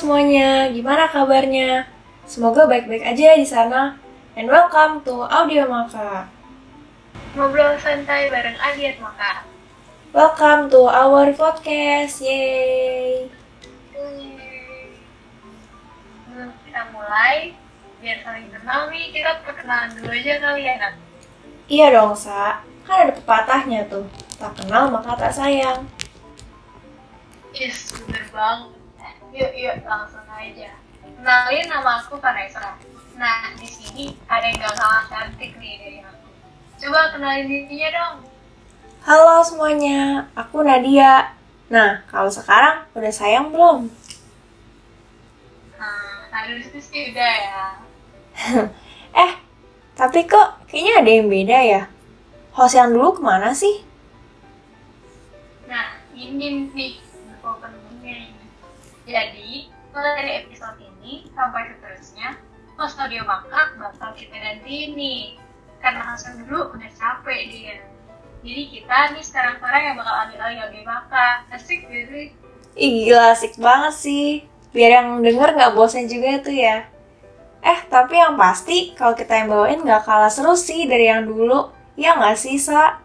semuanya, gimana kabarnya? Semoga baik-baik aja di sana. And welcome to Audio Maka. Ngobrol santai bareng Adiat Maka. Welcome to our podcast. Sebelum kita mulai, biar saling kenal nih, kita perkenalan dulu aja kali ya, Nat. Iya dong, Sa. Kan ada pepatahnya tuh. Tak kenal maka tak sayang. Yes, bener banget. Yuk, yuk, langsung aja. Kenalin nama aku Vanessa. Nah, di sini ada yang gak kalah cantik nih dari aku. Coba kenalin dirinya dong. Halo semuanya, aku Nadia. Nah, kalau sekarang udah sayang belum? Nah, harus sih udah ya. Eh, tapi kok kayaknya ada yang beda ya? Host yang dulu ke mana sih? Nah, ini nih ini. Jadi, mulai dari episode ini sampai seterusnya, audio maka bakal kita ganti nih. Karena host yang dulu udah capek dia. Jadi kita nih sekarang-sekarang yang bakal ambil alih audio maka. Asik sih? Ih, gila asik banget sih. Biar yang denger nggak bosan juga tuh ya. Eh, tapi yang pasti kalau kita yang bawain nggak kalah seru sih dari yang dulu. Ya nggak sih, Sa?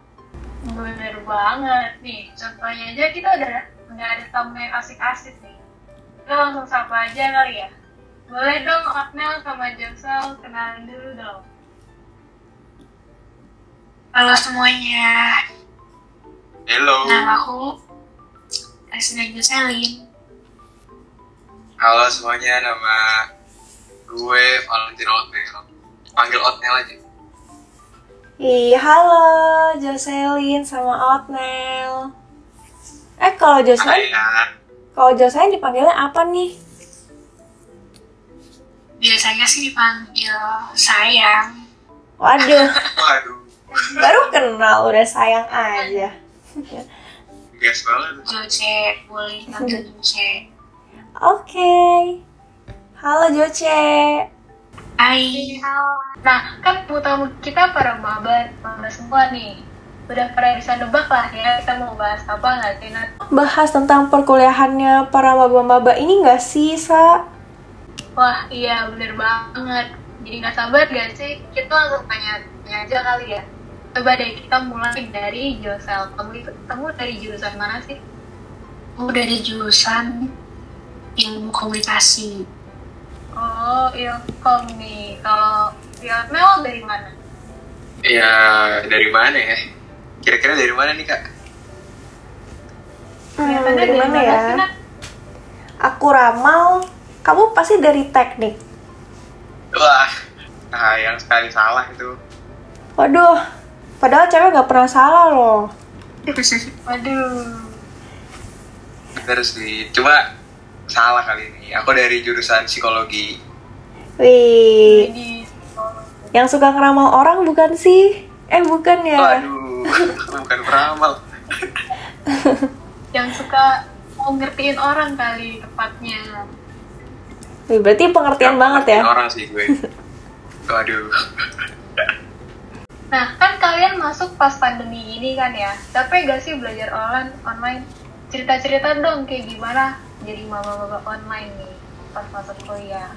Bener banget nih. Contohnya aja kita udah nggak ada tamu yang asik-asik nih. Kita langsung sapa aja kali ya. Boleh dong Aknel sama Josel kenalan dulu dong. Halo semuanya, Hello. nama aku Asna Joselin. Halo semuanya, nama gue Valentino Otnel. Panggil Otnel aja. Ih, halo Jocelyn sama Otnel. Eh, kalau Jocelyn, Kalian. Kalau Jocelyn dipanggilnya apa nih? Biasanya sih dipanggil sayang. Waduh, Waduh, baru kenal udah sayang aja. gas banget. Joce, boleh dipanggil Joce. Oke. Halo Joce. Hai. Nah, kan tamu kita para maba, maba semua nih. Udah pada bisa nebak lah ya kita mau bahas apa nggak sih Nat? Bahas tentang perkuliahannya para maba-maba ini nggak sih, Sa? Wah iya bener banget. Jadi nggak sabar gak sih? Kita langsung tanya-tanya aja kali ya. Coba deh kita mulai dari Josel. Kamu itu kamu dari jurusan mana sih? Aku dari jurusan ilmu komunikasi. Oh ilkom nih. Kalau Mel dari mana? Ya, dari mana ya? Kira-kira dari mana nih, Kak? Hmm, dari mana ya? Aku ramal. Kamu pasti dari teknik. Wah, sayang sekali salah itu. Waduh, padahal cewek nggak pernah salah loh. Waduh. Bener sih, cuma salah kali ini. Aku dari jurusan psikologi. Wih, yang suka ngeramal orang bukan sih? Eh, bukan ya? Waduh, bukan peramal. yang suka mau ngertiin orang kali tepatnya. Berarti pengertian banget ya? Orang sih gue. Waduh. Nah, kan kalian masuk pas pandemi ini kan ya. Capek gak sih belajar online? online? Cerita-cerita dong kayak gimana jadi mama-mama online nih pas masuk kuliah.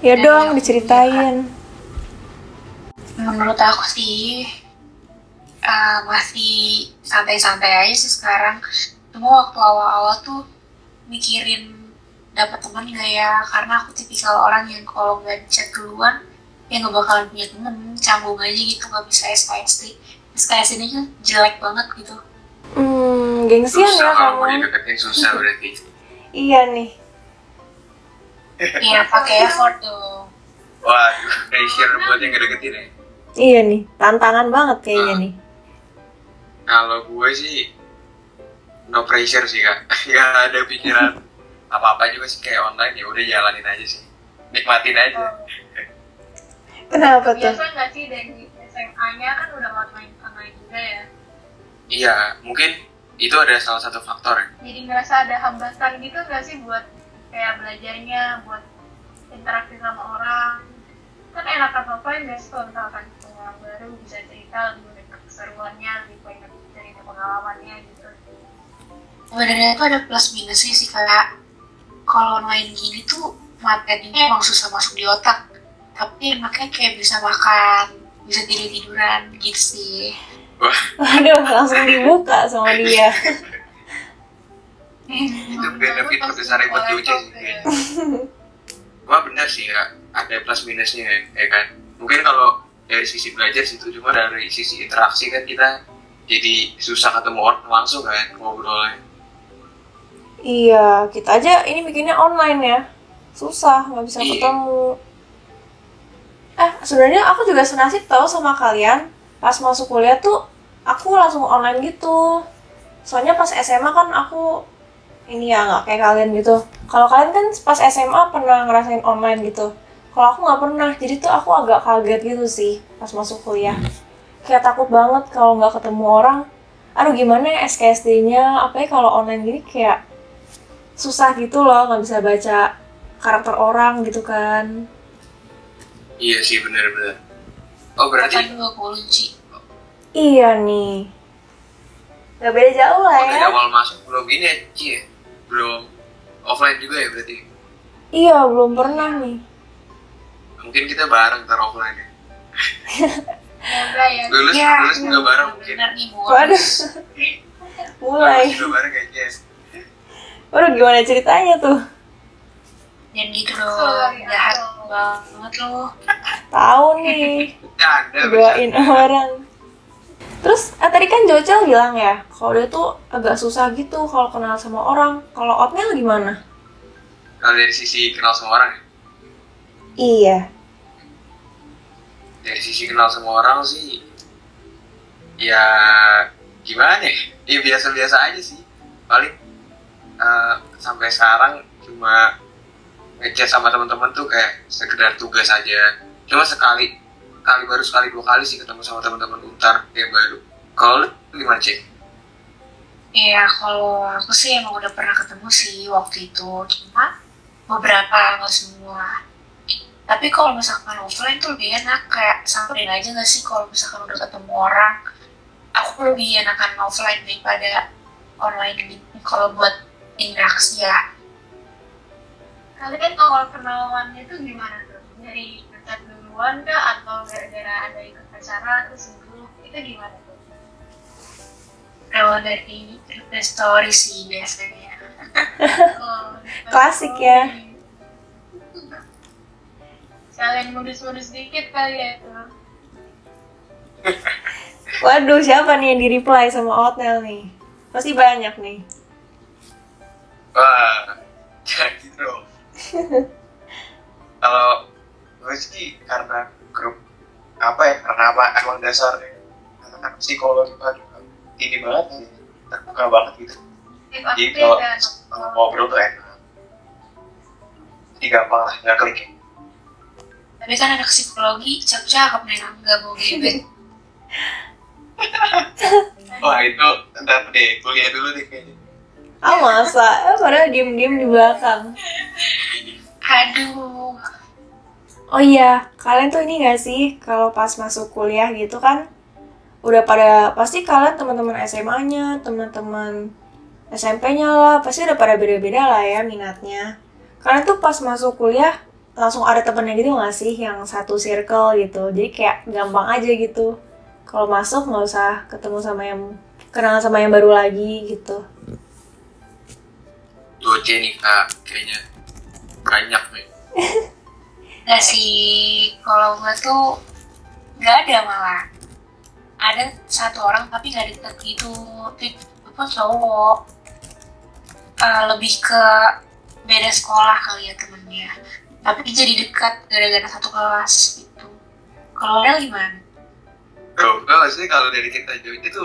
Ya dong, diceritain. Menurut aku sih eh, masih santai-santai aja sih sekarang. Cuma waktu awal-awal tuh mikirin dapat teman gak ya? Karena aku tipikal orang yang kalau nggak chat duluan ya nggak bakalan punya temen, canggung aja gitu nggak bisa SKSD. SKSD ini kan jelek banget gitu. Hmm, gengsian ya kalau mau kamu. dideketin susah berarti. Iya nih. Iya pakai effort tuh. Waduh, pressure buat yang ngedeketin ya. Iya nih, tantangan banget kayaknya nih. Kalau gue sih no pressure sih kak, nggak ada pikiran apa-apa juga sih kayak online ya udah jalanin aja sih, nikmatin aja. Kenapa tuh? Biasa nggak sih dari SMA-nya kan udah online online juga ya. Iya, mungkin itu ada salah satu faktor. ya. Jadi ngerasa ada hambatan gitu nggak sih buat kayak belajarnya, buat interaksi sama orang. Kan enakan apa nggak sih kalau misalkan orang baru bisa cerita lebih banyak keseruannya, cerita pengalamannya gitu. sebenarnya itu ada plus minusnya sih kayak kalau main gini tuh materinya emang susah masuk di otak tapi makanya kayak bisa makan bisa tidur tiduran gitu sih Waduh, langsung dibuka sama dia. itu benefit terbesar buat Joja sih. Wah benar sih ya, ada plus minusnya ya, ya kan. Mungkin kalau dari sisi belajar situ cuma dari sisi interaksi kan kita jadi susah ketemu orang langsung kan ngobrolnya. Iya, kita aja ini bikinnya online ya. Susah, nggak bisa Iya. ketemu. Eh, sebenarnya aku juga senasib tahu sama kalian. Pas masuk kuliah tuh, aku langsung online gitu. Soalnya pas SMA kan aku ini ya nggak kayak kalian gitu. Kalau kalian kan pas SMA pernah ngerasain online gitu. Kalau aku nggak pernah, jadi tuh aku agak kaget gitu sih pas masuk kuliah. Kayak takut banget kalau nggak ketemu orang. Aduh gimana ya SKSD-nya, apalagi kalau online gini kayak susah gitu loh nggak bisa baca karakter orang gitu kan Iya sih benar-benar. Oh berarti kan dua kunci iya nih nggak beda jauh lah oh, dari ya awal masuk belum ini ya, Ci, ya? belum offline juga ya berarti. iya belum pernah nih Mungkin kita bareng ntar offline ya. Ya. Lulus ya lulus juga bareng mungkin. waduh. Mulai. Lulus juga bareng kayaknya. waduh gimana ceritanya tuh? Dan gitu dong Sorry, jahat banget lo tahu nih. Doain orang. Terus eh, tadi kan Jocel bilang ya kalau dia tuh agak susah gitu kalau kenal sama orang. Kalau Otmel gimana? Kalau dari sisi kenal sama orang ya? iya dari sisi kenal sama orang sih ya gimana ya? Ya biasa-biasa aja sih. Paling eh, sampai sekarang cuma ngechat sama teman-teman tuh kayak sekedar tugas aja. Cuma sekali kali baru sekali dua kali sih ketemu sama teman-teman untar yang baru. Kalau gimana cek Iya, kalau aku sih emang udah pernah ketemu sih waktu itu. Cuma beberapa, nggak semua. Tapi kalau misalkan offline tuh lebih enak. Kayak samperin aja nggak sih kalau misalkan udah ketemu orang. Aku lebih enakan offline daripada online gitu. Kalau buat interaksi ya. Kalian awal kenalannya itu gimana tuh? Dari dekat duluan kah atau gara-gara ada ikut acara terus dulu itu gimana tuh? Kalau dari story sih biasanya. Oh, Klasik ya. Sekalian modus-modus dikit kali ya itu. waduh siapa nih yang di reply sama Otmel nih? Pasti banyak nih. Wah jangan gitu dong kalau gue sih karena grup apa ya karena apa emang dasarnya karena psikologi kan ini banget sih terbuka banget gitu. Jadi kalau kalau ngobrol tuh enak. Jadi gampang lah nggak klik Tapi kan anak psikologi cakep-cakep nih, nggak mau gebet. wah itu ntar deh kuliah dulu deh kayaknya. Ah masa? Eh, padahal diem-diem di belakang. Aduh, Oh iya, kalian tuh ini gak sih kalau pas masuk kuliah gitu kan udah pada pasti kalian teman-teman SMA-nya, teman-teman SMP-nya lah, pasti udah pada beda-beda lah ya minatnya. Kalian tuh pas masuk kuliah langsung ada temennya gitu gak sih yang satu circle gitu. Jadi kayak gampang aja gitu. Kalau masuk nggak usah ketemu sama yang kenal sama yang baru lagi gitu. dua C nih kak kayaknya banyak nih nggak sih. Kalau gue tuh nggak ada malah. Ada satu orang tapi nggak deket gitu. Itu apa cowok. Eh, lebih ke beda sekolah kali ya temennya. Tapi jadi dekat gara-gara satu kelas gitu. Kalau ada gimana? Bro, enggak sih kalau dari kita join itu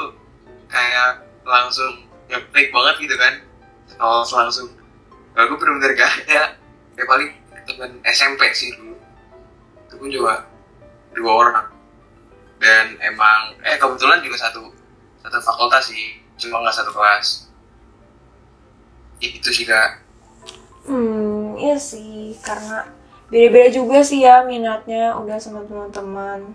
kayak langsung ngeklik banget gitu kan. Oh langsung. Kalau gue bener-bener gak ada. Ya paling temen SMP sih dulu. Itu pun juga dua orang. Dan emang Eh kebetulan juga satu Satu fakultas sih. Cuma gak satu kelas. Itu sih kak. Hmm, iya sih, karena beda-beda juga sih ya minatnya udah sama teman-teman.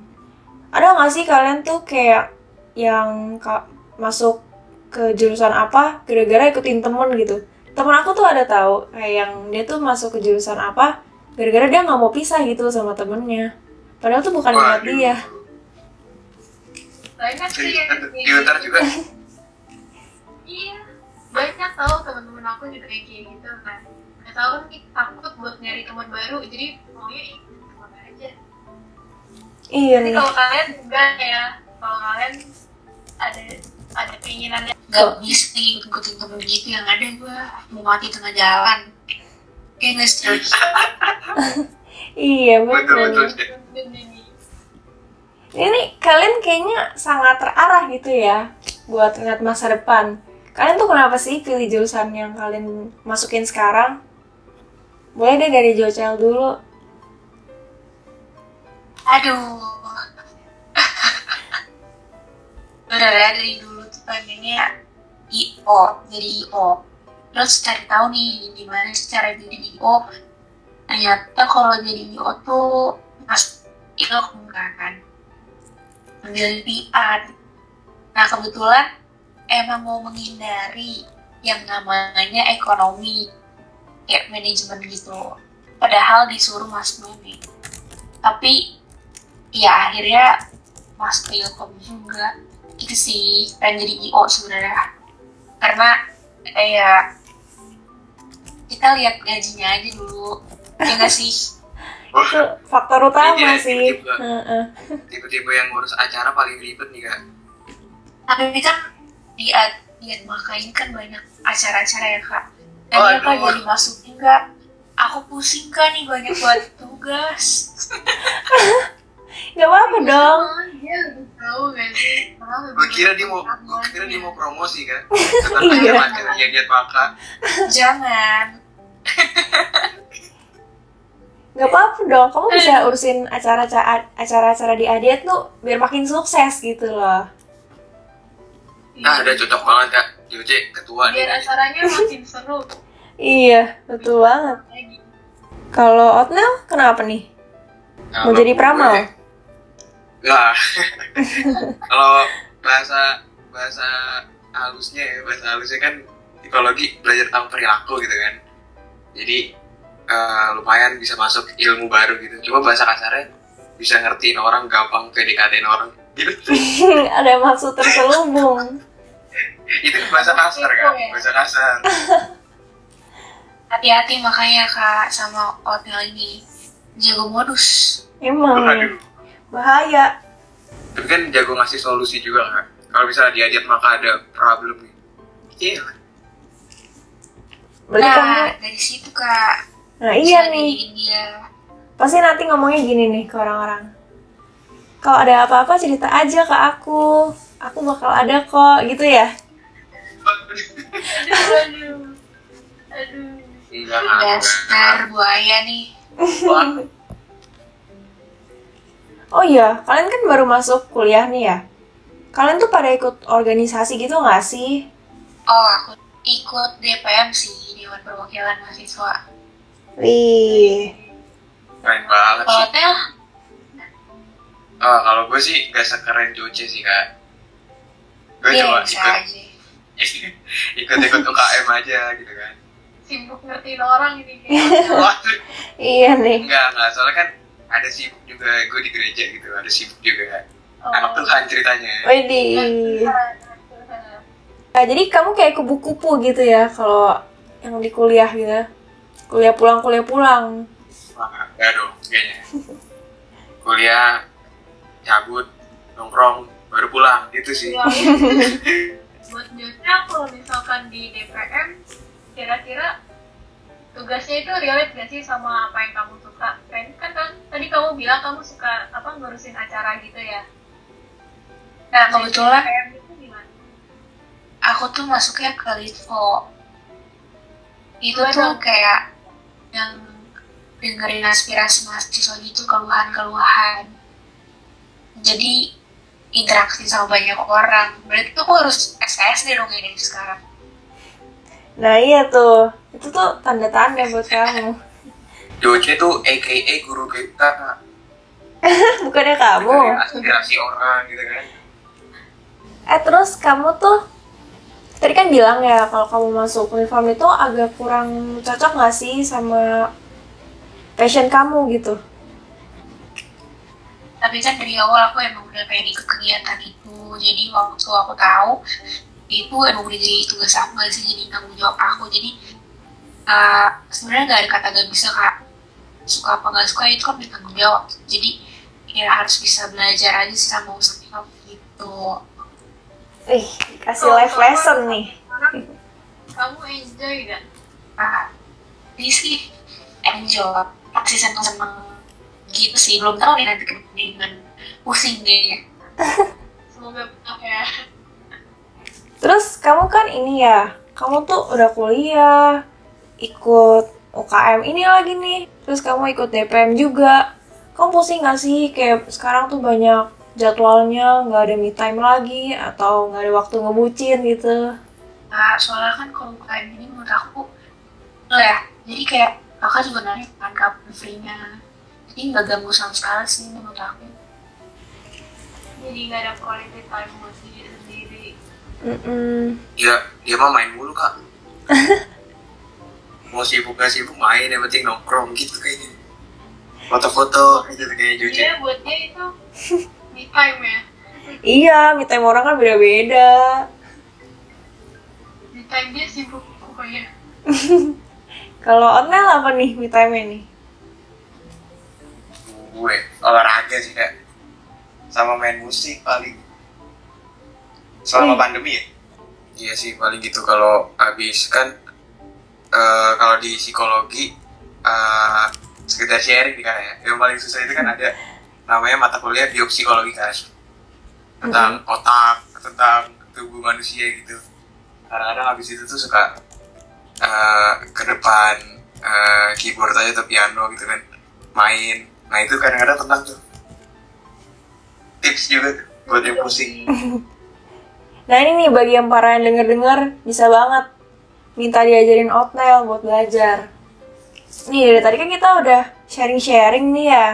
Ada nggak sih kalian tuh kayak yang ka- masuk ke jurusan apa gara-gara ikutin temen gitu? temen aku tuh ada tahu kayak yang dia tuh masuk ke jurusan apa gara-gara dia nggak mau pisah gitu sama temennya padahal tuh bukan minat dia banyak sih yang di Utara gitu. juga iya banyak tau teman-teman aku juga kayak gitu kan. Nggak tahu nih takut buat nyari teman baru jadi maunya ikut teman aja. Iya. Tapi nih kalau kalian enggak ya kalau kalian ada ada keinginannya. Gak bisa ngikutin temen gitu yang ada gue mau mati tengah jalan. Kayak gak sih? iya betul betul ini kalian kayaknya sangat terarah gitu ya buat ngeliat masa depan kalian tuh kenapa sih pilih jurusan yang kalian masukin sekarang boleh deh dari Jocel dulu Aduh. Udah dari dulu tuh pengennya IO, jadi IO. Terus cari tahu nih gimana cara jadi IO. Ternyata kalau jadi IO tuh mas itu enggak kan. Ambil PR. Nah kebetulan emang mau menghindari yang namanya ekonomi kayak manajemen gitu. Padahal disuruh masuk manajemen tapi ya akhirnya masuk ke Ilkom juga gitu sih pengen jadi IO sebenarnya. Karena eh, ya kita lihat gajinya aja dulu ya nggak sih? Itu faktor utama sih. tiba-tiba. Yang ngurus acara paling ribet nih kak. Tapi kan di di makain kan banyak acara-acara ya kak. Dan ya kak jadi masuk juga aku pusing kan nih banyak buat tugas. Nggak apa-apa dong. Dia udah tahu gak sih? Gue kira dia mau lebih gue kira dia mau promosi kan? Iya. acaranya dia maka. Jangan. Nggak apa-apa dong. Kamu bisa urusin acara-acara acara-acara di Adiat tuh biar makin sukses gitu loh nah ada cocok banget kak. JOC ketua nih biar acaranya makin seru. Iya betul banget. Kalau Otnel kenapa nih? Nah, mau jadi pramal? Lah, kalau bahasa bahasa halusnya ya, bahasa halusnya kan psikologi belajar tentang perilaku gitu kan. Jadi eh, lumayan bisa masuk ilmu baru gitu. Cuma bahasa kasarnya bisa ngertiin orang gampang PDKT orang gitu. ada maksud terselubung Itu bahasa kasar kan, bahasa kasar. hati-hati makanya kak sama oatmeal ini jago modus emang Aduh. bahaya Tapi kan jago ngasih solusi juga kan. Kalau misalnya diajak maka ada problem nih. Iya. berarti kamu nah dari situ kak nah iya nih pasti nanti ngomongnya gini nih ke orang-orang kalau ada apa-apa cerita aja ke aku. Aku bakal ada kok gitu ya? Aduh aduh aduh Enggak, enggak. dasar buaya nih. Oh iya kalian kan baru masuk kuliah nih ya? Kalian tuh pada ikut organisasi gitu nggak sih? Oh aku ikut DPM sih Dewan Perwakilan Mahasiswa. Wih. Keren banget sih. hotel Oh, kalau gue sih gak sekeren Joce sih kak. Gue iya cuma ikut ikut-ikut UKM aja gitu kan. sibuk ngertiin orang Wah, iya nih enggak, enggak. Soalnya kan ada sibuk juga, gue di gereja gitu, ada sibuk juga. oh. Anak Tuhan ceritanya. Widih. Nah, jadi kamu kayak kupu-kupu gitu ya kalau yang di kuliah gitu. Kuliah pulang, kuliah pulang. Wah, enggak dong, kayaknya. Kuliah, cabut, nongkrong, baru pulang, gitu sih. Ya, buat Josnya kalau misalkan di DPM kira-kira tugasnya itu relate gak sih sama apa yang kamu suka? Kan, kan, kan tadi kamu bilang kamu suka apa ngurusin acara gitu ya? nah kebetulan DPM itu gimana? aku tuh masuknya ke Litvo itu Waduh. tuh kayak yang dengerin aspirasi mahasiswa gitu keluhan-keluhan jadi interaksi sama banyak orang berarti tuh aku harus SKSD dong ini sekarang Nah, iya tuh. Itu tuh tanda-tanda buat kamu. Joce tuh AKA guru kita, Kak. Bukannya kamu. Aspirasi orang gitu kan. Eh, terus kamu tuh tadi kan bilang ya kalau kamu masuk uniform itu agak kurang cocok nggak sih sama passion kamu gitu tapi kan dari awal aku emang udah pengen ikut kegiatan itu. Jadi waktu aku tahu itu emang udah jadi tugas aku gak sih jadi tanggung jawab aku. Jadi uh, sebenarnya nggak ada kata gak bisa kak. Suka apa nggak suka itu kan bertanggung jawab. Jadi ya harus bisa belajar aja sih sama usaha gitu. Ih kasih live lesson nih. Kamu enjoy gak? ah ini sih enjoy. Pasti seneng seneng gitu sih. Belum tahu nih nanti dengan pusing kayaknya Semoga benar ya. terus kamu kan ini ya kamu tuh udah kuliah ikut UKM ini lagi nih terus kamu ikut DPM juga. Kamu pusing gak sih? Kayak sekarang tuh banyak jadwalnya nggak ada me time lagi atau nggak ada waktu ngebucin gitu. Nah soalnya kan kalau UKM ini menurut aku lo ya jadi kayak kakak juga nanya kan kapan free-nya jadi nggak ganggu sama sekali sih menurut aku Jadi gak ada quality time buat diri sendiri. Mm-mm. dia dia mah main mulu kak mau sibuk gak sibuk main yang penting nongkrong gitu kayaknya foto-foto gitu kayak Jojo Dia buat dia itu me time ya. iya me time orang kan beda-beda Me time dia sibuk pokoknya. kalau online apa nih me time nih gue olahraga sih kak. Sama main musik paling. Selama Wih. pandemi ya? Iya sih paling gitu. Kalau habis kan eh, kalau di psikologi eh, sekedar sharing nih kan ya. Yang paling susah itu kan ada namanya mata kuliah biopsikologi kan tentang otak tentang tubuh manusia gitu. Kadang-kadang habis itu tuh suka eh, ke depan eh, keyboard aja atau piano gitu kan. Main nah itu kadang-kadang tentang tuh tips juga buat yang pusing Nah ini nih bagi yang para yang denger-denger bisa banget minta diajarin outnail buat belajar. Nih dari tadi kan kita udah sharing-sharing nih ya.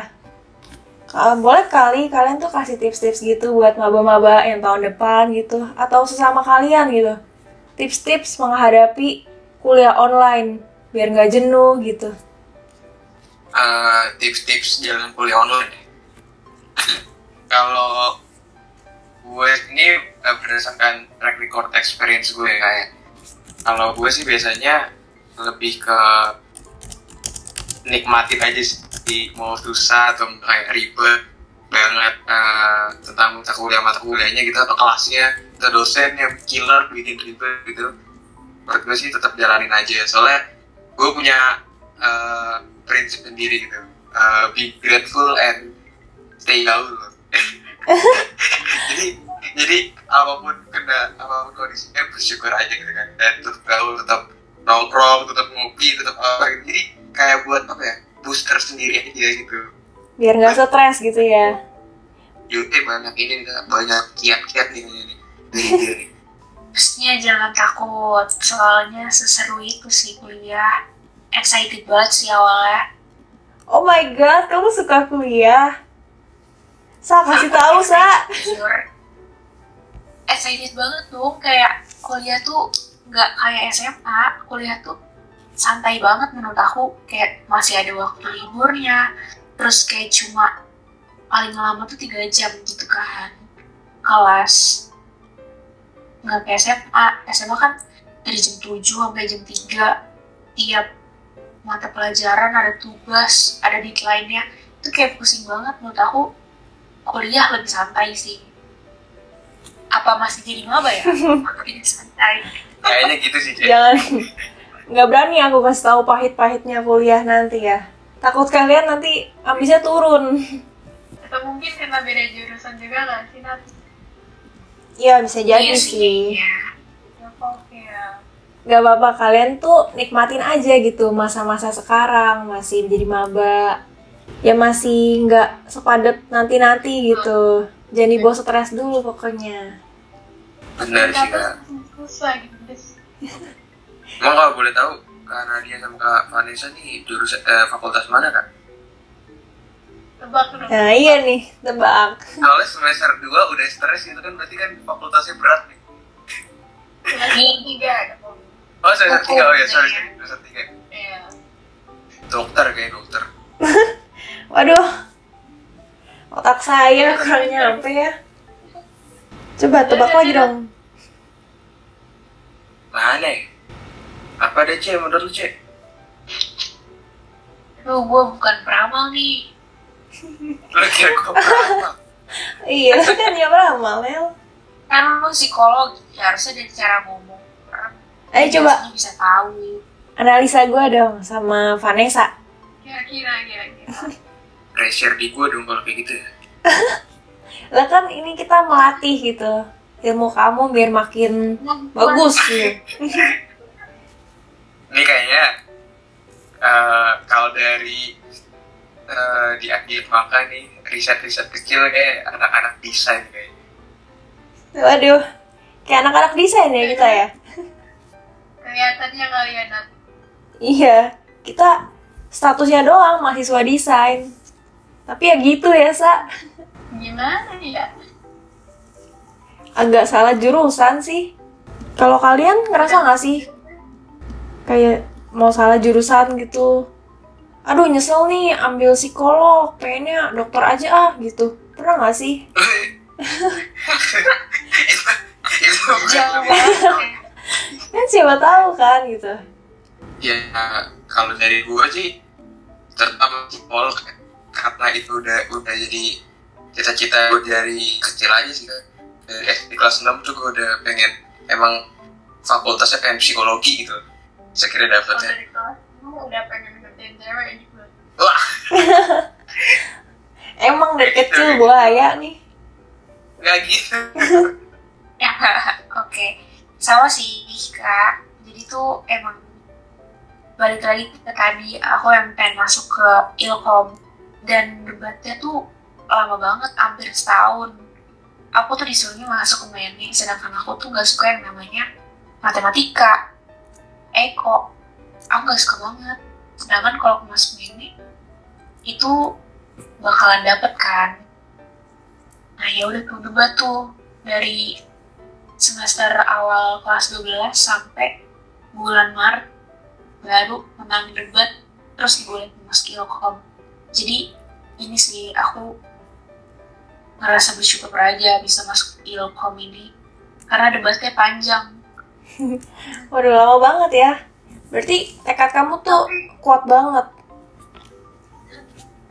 Boleh kali kalian tuh kasih tips-tips gitu buat maba-maba yang tahun depan gitu atau sesama kalian gitu. Tips-tips menghadapi kuliah online biar nggak jenuh gitu. Eh, tips-tips jalan kuliah online. Kalau gue ini eh, berdasarkan track record experience gue kayak kalau gue sih biasanya lebih ke nikmatin aja sih mau susah atau kayak ribet banget eh, tentang mata kuliah mata kuliahnya gitu atau kelasnya atau dosen yang killer bikin ribet gitu. Menurut gue sih tetap jalanin aja. Soalnya gue punya eh, prinsip sendiri gitu. Eh, be grateful and stay gaul jadi jadi apa pun kena apa pun kondisinya bersyukur aja gitu kan. Dan tetap gaul tetap nongkrong tetap ngopi tetap apa gitu. Jadi kayak buat apa ya booster sendiri aja gitu. Biar nggak stres gitu ya. YouTube banyak ini banyak kiat-kiat nih ini Pastinya jangan takut, soalnya seseru itu sih kuliah. Excited banget sih awalnya. Oh my god, kamu suka kuliah? Sa, kasih tahu, Sa. Jujur. Excited banget dong, kayak kuliah tuh nggak kayak SMA. Kuliah tuh santai banget menurut aku. Kayak masih ada waktu liburnya. Terus kayak cuma paling lama tuh tiga jam gitu kan. Kelas. Nggak kayak SMA. SMA kan dari jam 7 sampai jam 3 tiap mata pelajaran ada tugas ada deadline-nya itu kayak pusing banget menurut aku kuliah lebih santai sih apa masih jadi maba ya aku ini santai kayaknya gitu sih Cek. Jangan. Nggak berani aku kasih tahu pahit-pahitnya kuliah nanti ya. Takut kalian nanti ambisnya turun. Atau mungkin karena beda jurusan juga gak sih Nat? Iya bisa jadi Iya sih. ya. Ya kok ya. Gak apa-apa kalian tuh nikmatin aja gitu masa-masa sekarang masih jadi maba. Ya masih nggak sepadet nanti-nanti gitu. Jangan dibawa stres dulu pokoknya. benar sih kak gitu emang kalau boleh tahu kak Nadia sama kak Vanessa nih jurusan eh, fakultas mana kak Tebak dong. Nah iya nih, tebak. Soalnya semester 2 udah stres gitu kan berarti kan fakultasnya berat nih. semester tiga Oh, semester tiga. Oh ya, sorry, Iya. Semester tiga. Iya. Dokter kayak dokter. Waduh, otak saya kurang nyampe ya. Coba tebak lagi dong. Mana ya? Apa deh, Cek? Menurut lu, Cek? Aduh, gue bukan peramal nih. Lu kira gue apa? Iya, lu kan ya beramal, Mel. Kan lu psikolog, ya harusnya dari cara ngomong. Ayo coba biasanya bisa tahu. analisa gue dong sama Vanessa. kira-kira kira-kira Pressure di gue dong kalau kayak gitu ya. Lah kan ini kita melatih gitu ilmu kamu biar makin bagus gitu. Ini kayaknya eh, kalau dari eh, di akhir makan nih riset-riset kecil kayak anak-anak desain kayak Waduh, kayak anak-anak desain ya kita ya. Kelihatannya kalian Nat. Iya, kita statusnya doang mahasiswa desain. Tapi ya gitu ya, Sa. gimana ya Agak salah jurusan sih. Kalau kalian ngerasa nggak sih? Kayak mau salah jurusan gitu. Aduh nyesel nih ambil psikolog, pengennya dokter aja ah gitu. Pernah nggak sih? itu itu bukan Jangan Kan siapa tahu kan gitu. ya kalau dari gua sih terutama psikolog karena itu udah udah jadi cita-cita gue dari kecil aja sih kan. dari SD kelas 6 tuh gue udah pengen emang fakultasnya pengen psikologi gitu. Saya kira dapetnya. Dari kelas udah pengen ngertiin cewek juga wah! Emang dari kecil buaya nih. nggak gitu. Oke, sama sih kak. Jadi tuh emang balik lagi ke tadi aku yang pengen masuk ke ilkom dan debatnya tuh lama banget, hampir setahun. Aku tuh disuruhnya masuk ke UNY, sedangkan aku tuh gak suka yang namanya matematika, eko. Aku gak suka banget. Sedangkan kalau aku masuk UNY, itu bakalan dapet kan. Nah ya udah tuh debat tuh dari semester awal kelas 12 sampai bulan Maret baru menang debat terus dibolehin masuk ilkom jadi ini sih aku ngerasa bersyukur aja bisa masuk ilkom ini karena debatnya panjang Waduh lama banget ya. Berarti tekad kamu tuh kuat banget.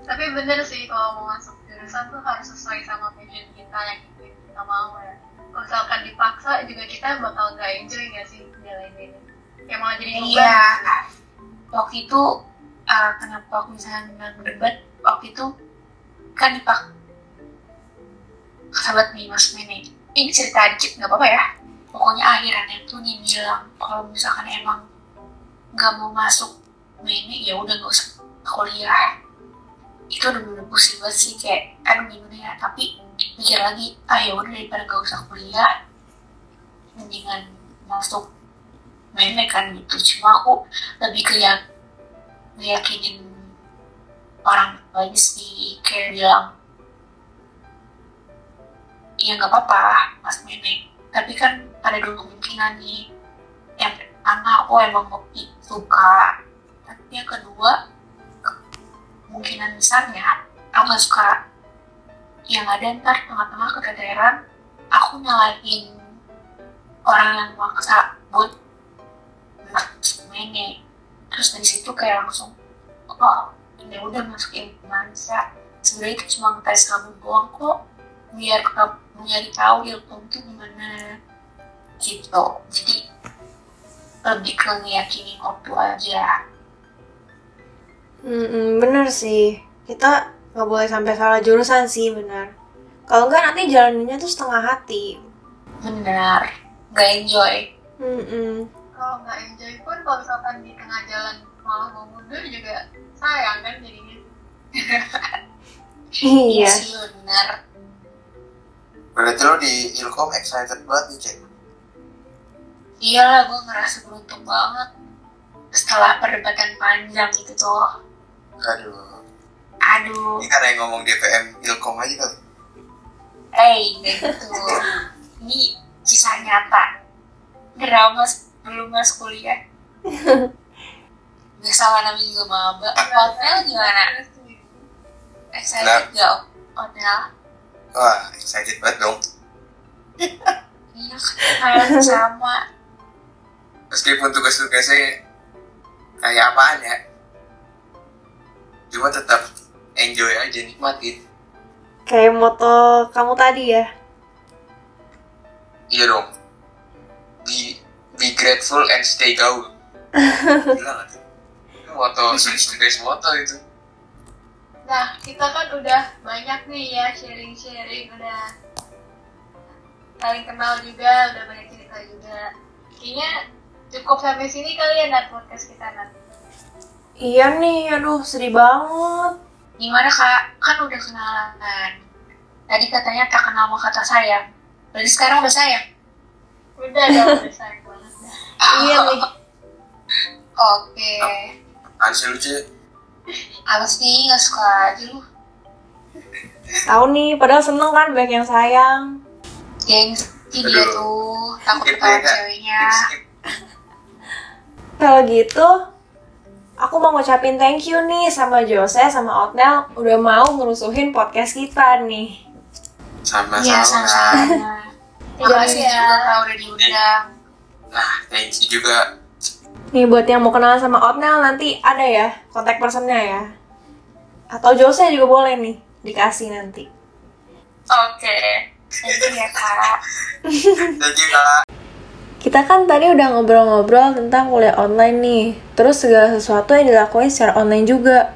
tapi bener sih kalau mau masuk jurusan tuh harus sesuai sama passion kita yang kita mau ya misalkan dipaksa juga kita bakal nggak enjoy nggak sih jalan ini ya malah jadi iya. Waktu itu uh, kenapa aku misalnya menang debat waktu itu kan dipak sahabat nih mas Mene. Ini cerita dikit nggak apa-apa ya. Pokoknya akhirannya tuh dia bilang kalau misalkan emang nggak mau masuk Mene ya udah nggak usah kuliah itu udah bener pusing banget sih kayak aduh gimana ya? Tapi mikir lagi ah ya udah daripada nggak usah kuliah mendingan masuk Mene kan gitu. Cuma aku lebih ke yang ngeyakinin orang aja sih kayak bilang ya nggak apa-apa mas Mene tapi kan ada dua kemungkinan nih. Yang pertama aku emang suka. Tapi yang kedua kemungkinan besarnya aku nggak suka yang ada ntar tengah-tengah keteteran. Aku nyalahin orang yang maksa buat Mene terus dari situ kayak langsung oh ya udah masukin mansa. Sebenarnya itu cuma tes kamu doang kok biar kamu nyari tahu itu gimana gitu. Jadi lebih ke ngeyakinin waktu aja Mm-mm, bener sih. Kita nggak boleh sampai salah jurusan sih, bener. Kalau nggak nanti jalaninnya tuh setengah hati. benar gak enjoy Mm-mm. kalau nggak enjoy pun kalau misalkan di tengah jalan malah mau mundur juga sayang kan jadinya Iya. sih benar berarti lo di ilkom excited banget nih cek iya lah gue ngerasa beruntung banget setelah perdebatan panjang itu tuh aduh aduh ini karena yang ngomong DPM ilkom aja kali eh kayak gitu ini kisah nyata drama sebelum masuk kuliah. Biasa lah namanya juga maba. Hotel gimana? Excited gak hotel? Wah, excited banget dong. Iya kan sama. Meskipun tugas-tugasnya kayak apaan ya. Cuma tetap enjoy aja, nikmatin. Kayak moto kamu tadi ya. Iya dong. Be, be grateful and stay gaul. Tuh? Itu moto, tugas moto itu. Nah, kita kan udah banyak nih ya sharing-sharing, udah saling kenal juga, udah banyak cerita juga. Kayaknya cukup sampai sini kali ya Nat podcast kita Nat. Iya nih, aduh sedih banget. Gimana kak? Kan udah kenalan. Tadi katanya tak kenal maka tak sayang. Berarti sekarang udah sayang? Udah dong, udah sayang banget. Iya nih. Oke. Apaan sih lucu? Apa sih nggak suka aja lu? Tahu nih, padahal seneng kan banyak yang sayang. Gengsi dia Aduh. tuh takut ketahuan ya, ceweknya. Kalau gitu, aku mau ngucapin thank you nih sama Jose sama Otnel udah mau ngerusuhin podcast kita nih. Sama-sama. Iya sama-sama. Terima kasih ya. juga udah diundang. Nah, thank you juga. Nih buat yang mau kenalan sama Otnel nanti ada ya kontak personnya ya. Atau Jose juga boleh nih dikasih nanti. Oke. Thank you ya kak. Thank you, Kak. Kita kan tadi udah ngobrol-ngobrol tentang kuliah online nih. Terus segala sesuatu yang dilakuin secara online juga.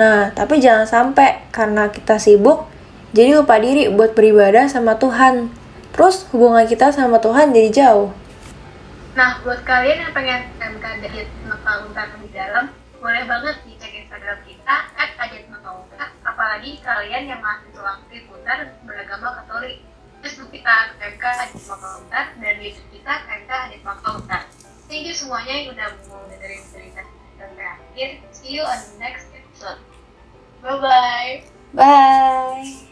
Nah, tapi jangan sampai karena kita sibuk, jadi lupa diri buat beribadah sama Tuhan. Terus hubungan kita sama Tuhan jadi jauh. Nah, buat kalian yang pengen MK Diet Maka Untar lebih dalam, boleh banget dicek Instagram kita at. Apalagi kalian yang mahasiswa aktif Untar beragama Katolik. Kita MK Adit Maka Untar dan YouTube kita MK Adit Maka Untar. Thank you semuanya yang udah mau dengerin cerita sampai akhir. See you on the next episode. Bye-bye. Bye!